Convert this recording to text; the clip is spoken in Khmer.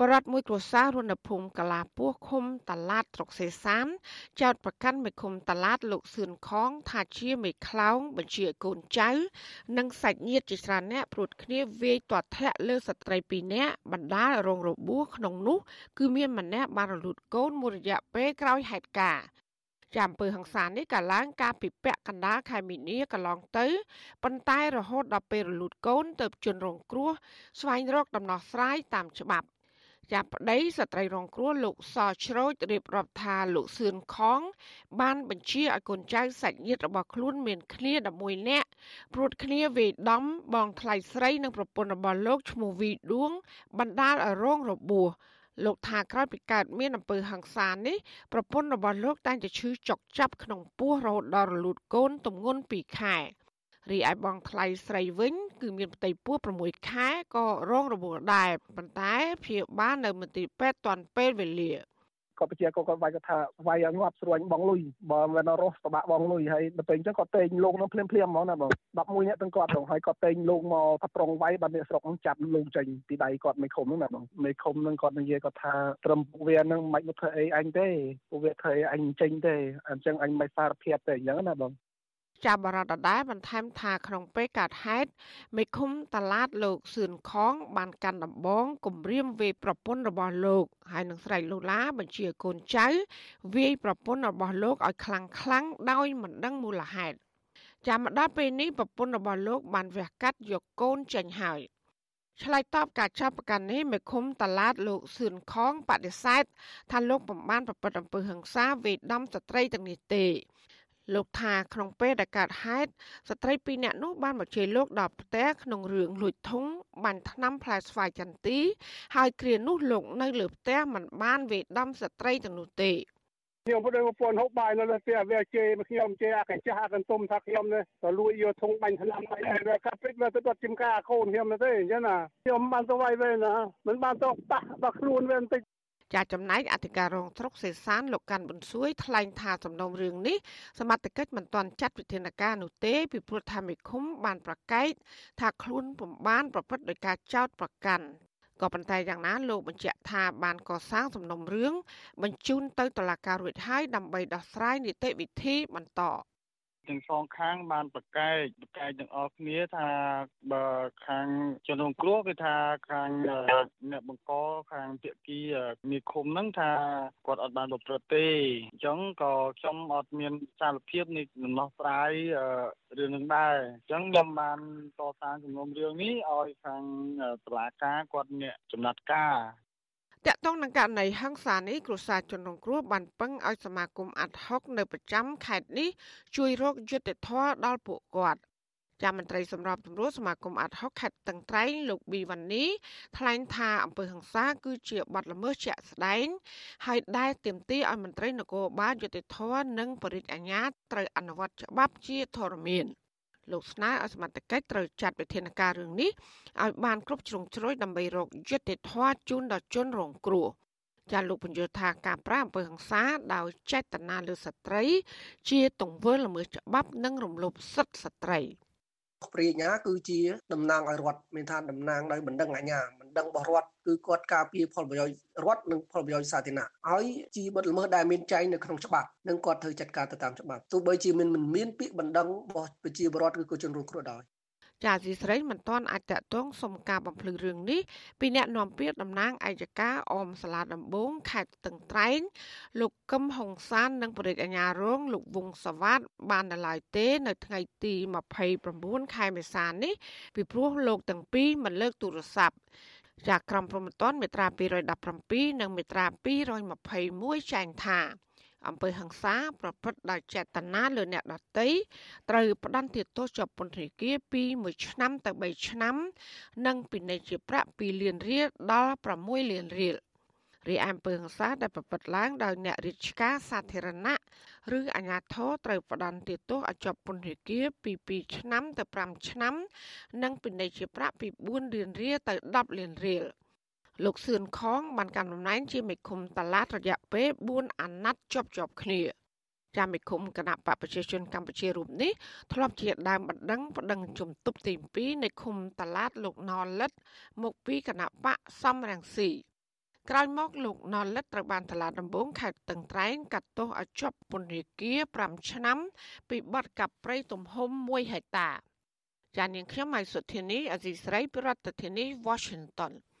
បរដ្ឋមួយគ្រួសាររស់នៅភូមិកាឡាពោះឃុំតាឡាតស្រុកសេសានចោតប្រកាន់មេឃុំតាឡាតលោកសឿនខង ថាជាមេខ្លោងបញ្ជាកូនចៅ និងសាច់ញាតិជាច្រើនអ្នកព្រួតគ្នាវាយទាត់ធាក់លើស្ត្រី2នាក់បណ្ដាលរងរបួសក្នុងនោះ គឺមានម្នាក់បានរលូតកូនមួយរយៈពេលក្រោយហេតុការណ៍ចាំអំពើហ ংস ានេះកាលឡើងការពិពាក់កណ្ដាលខែមីនាកន្លងទៅប៉ុន្តែរហូតដល់ពេលរលូតកូនទៅជន់រងគ្រោះស្វែងរកដំណោះស្រាយតាមច្បាប់ ចាប់ប្តីស្ត្រីរងគ្រោះលោកសជ្រោចរៀបរាប់ថាលោកសឿនខង បានបញ្ជាឲ្យកូនចៅសាច់ញាតិរបស់ខ្លួនមានគ្នា11នាក់ព្រួតគ្នាវេដំបងថ្លៃស្រីនិងប្រពន្ធរបស់លោកឈ្មោះវីដួង បណ្ដាលឲ្យរងរបួសលោកថាក្រោយពីកើតមានអំពើហិង្សានេះប្រពន្ធរបស់លោកតែងតែឈឺចុកចាប់ក្នុងពោះរហូតដល់រលូតកូនទម្ងន់2ខែ រីឯបងថ្លៃស្រីវិញ គឺមានផ្ទៃពោះ6ខែក៏រងរបួសដែរប៉ុន្តែព្យាបាលនៅមន្ទីរពេទ្យទាន់ពេលវេលាគាត់បញ្ជាគាត់គាត់វាយគាត់ថាវាយឲ្យងាប់ស្រួញបងលុយបើមិនរស់តបាក់បងលុយហើយដល់ពេលអញ្ចឹងគាត់តេងលោកនឹងភ្លាមភ្លាមហ្មងណាបង11នាក់ទាំងគាត់ហ្នឹងហើយគាត់តេងលោកមកថាប្រុងវាយបាត់អ្នកស្រុកហ្នឹងចាប់លោកចេញពីដៃគាត់មិនខុំហ្នឹងណាបងមិនខុំហ្នឹងគាត់និយាយគាត់ថាត្រឹមពួកវាហ្នឹងមិនមកធ្វើអីអញទេពួកវាធ្វើអីអញចេញទេអញ្ចឹងអញមិនសារភាពទេអញ្ចឹងណាបង ចាប់បរដ្ឋដដែលបន្ថែមថាក្នុងពេលកើតហេតុមេឃុំតឡាតលោកសឿនខង បានកាន់ដំបងគម្រាមវាយប្រពន្ធរបស់លោក ហើយនឹងស្រែកលូឡាបញ្ជាកូនចៅវាយប្រពន្ធរបស់លោកឲ្យខ្លាំងខ្លាំងដោយមិនដឹងមូលហេតុចាំមកដល់ពេលនេះប្រពន្ធរបស់លោក បានវះកាត់យកកូនចេញហើយឆ្លើយតបការចាប់ប្រកាន់នេះមេឃុំតឡាតលោកសឿនខងបដិសេធថាលោកបំបានប្រព្រឹត្តអំពើហិង្សាវេដំស្ត្រីទាំងនេះទេ លោកថាក្នុងពេលដែលកើតហេតុស្ត្រីពីរនាក់នោះបានមកជេរលោកដល់ផ្ទះក្នុងរឿងលួចធុងបាញ់ថ្នាំផ្លែស្វាយចន្ទី ហើយគ្រានោះលោកនៅលើផ្ទះមិនបានវេដំស្ត្រីទាំងនោះទេខ្ញុំពុទ្ធប្រពន្ធហូបបាយនៅលើផ្ទះវាជេរមកខ្ញុំជេរអាកញ្ចាស់អាកន្ទុំថាខ្ញុំនេះទៅលួចយកធុងបាញ់ថ្នាំឲ្យវាកាត់ពេជ្រវាទៅដុតជំការកូនខ្ញុំទេអញ្ចឹងណាខ្ញុំបានទៅវាយវិញណាមិនបានទៅប៉ះដល់ខ្លួនវាបន្តិច ចាចំណែកអធិការរងស្រុកសេសានលោកកាន់ប៊ុនសួយថ្លែងថាសំណុំរឿងនេះសមត្ថកិច្ចមិនទាន់ចាត់វិធានការនោះទេពីព្រោះថាមេឃុំបានប្រកែកថាខ្លួនពុំបានប្រព្រឹត្តដោយការចោទប្រកាន់ក៏ប៉ុន្តែយ៉ាងណាលោកបញ្ជាក់ថាបានកសាងសំណុំរឿងបញ្ជូនទៅតុលាការរួចហើយដើម្បីដោះស្រាយនីតិវិធីបន្ត ទាំងសងខាងបានប្រកែកប្រកែកទាំងអស់គ្នាថាបើខាងជនរងគ្រោះគឺថាខាងអ្នកបង្កខាងភាគីមេឃុំហ្នឹងថាគាត់អត់បានប្រព្រឹត្តទេអញ្ចឹងក៏ខ្ញុំអត់មានសារភាពនៃដំណោះស្រាយរឿងនឹងដែរអញ្ចឹងខ្ញុំបានកសាងសំណុំរឿងនេះឲ្យខាងតុលាការគាត់អ្នកចំណាត់ការ តកតងនឹងករណីហឹង្សានេះគ្រួសារជនរងគ្រោះបានពឹងឲ្យសមាគមអាត់ហុកនៅប្រចាំខេត្តនេះជួយរកយុត្តិធម៌ដល់ពួកគាត់ចាំមន្ត្រីសម្របសម្រួលសមាគមអាត់ហុកខេត្តតឹងត្រែងលោកប៊ីវ៉ានីថ្លែងថាអំពើហិង្សាគឺជាបទល្មើសជាក់ស្ដែងហើយដែលទាមទារឲ្យមន្ត្រីនគរបាលយុតិធធននិងបរិយាអាជ្ញាត្រូវអនុវត្តច្បាប់ជាធរមាន។ លោកស្នើឲ្យសមត្ថកិច្ចត្រូវចាត់វិធានការរឿងនេះឲ្យបានគ្រប់ជ្រុងជ្រោយដើម្បីរកយុត្តិធម៌ជូនដល់ជនរងគ្រោះចាលោកបញ្យល់ថាការប្រាអំពើហិង្សាដោយចេតនាលើស្ត្រី ជាទង្វើល្មើសច្បាប់និងរំលោភសិទ្ធិស្ត្រី។ ព្រាញ្ញាគឺជាតំណាងឲ្យរដ្ឋមានថាតំណាងដោយបណ្ដឹងអាជ្ញាបណ្ដឹងរបស់រដ្ឋគឺគាត់ការពារផលប្រយោជន៍រដ្ឋនិងផលប្រយោជន៍សាធារណៈហើយជាបទល្មើសដែលមានចែងនៅក្នុងច្បាប់និងគាត់ត្រូវចាត់ការទៅតាមច្បាប់ទោះបីជាមិនមានពាក្យបណ្ដឹងរបស់ប្រជាពលរដ្ឋឬក៏ជនរងគ្រោះដោយ ចាស៊ីស្រីមិនទាន់អាចតតងសុំការបំភ្លឺរឿងនេះពីអ្នកនាំពាក្យតំណាងអัยការអមសាលាដំបងខេត្តស្ទឹងត្រែងលោកកឹមហុងសាននិងប្រធានអាជ្ញារងលោកវងសវ័តបានដល់ឡាយទេ នៅថ្ងៃទី29ខែមេសានេះពីព្រោះលោកទាំងពីរមិនលើកទូរស័ព្ទចាក្រមព្រហ្មទណ្ឌមេត្រា217និងមេត្រា221ចែងថា អំពើហិង្សាប្រព្រឹត្តដោយចេតនាលើអ្នកដទៃត្រូវផ្ដន្ទាទោសជាប់ពន្ធនាគារពី1ឆ្នាំទៅ3ឆ្នាំ និងពិន័យជាប្រាក់2លានរៀលដល់6លានរៀលរីឯអំពើហិង្សាដែលប្រព្រឹត្តឡើងដោយអ្នករាជការសាធារណៈឬអាជ្ញាធរត្រូវផ្ដន្ទាទោសឲ្យជាប់ពន្ធនាគារពី2ឆ្នាំទៅ5ឆ្នាំ និងពិន័យជាប្រាក់ពី4លានរៀលទៅ10លានរៀល។ លោកសឿនខងបានកាន់តំណែងជាមេឃុំតាឡាតរយៈពេល4អាណត្តិជាប់ជាប់គ្នាចាមេឃុំគណៈបកប្រជាជនកម្ពុជារូបនេះធ្លាប់ជាដើមបណ្ដឹងបណ្ដឹងជំទប់ទី2នៃឃុំតាឡាតលោកណលិត មកពីគណៈបកសំរងស៊ីក្រោយមកលោកណលិតត្រូវបានតឡាដំបងខេត្តតឹងត្រែងកាត់ទោសឲ្យជាប់ពន្ធនាគារ5ឆ្នាំ ពីបទកាប់ព្រៃទំហំ1ហិកតាចាននាងខ្ញុំម៉ៃសុធានីអេស៊ីស្រីប្រធានាធិបតី Washington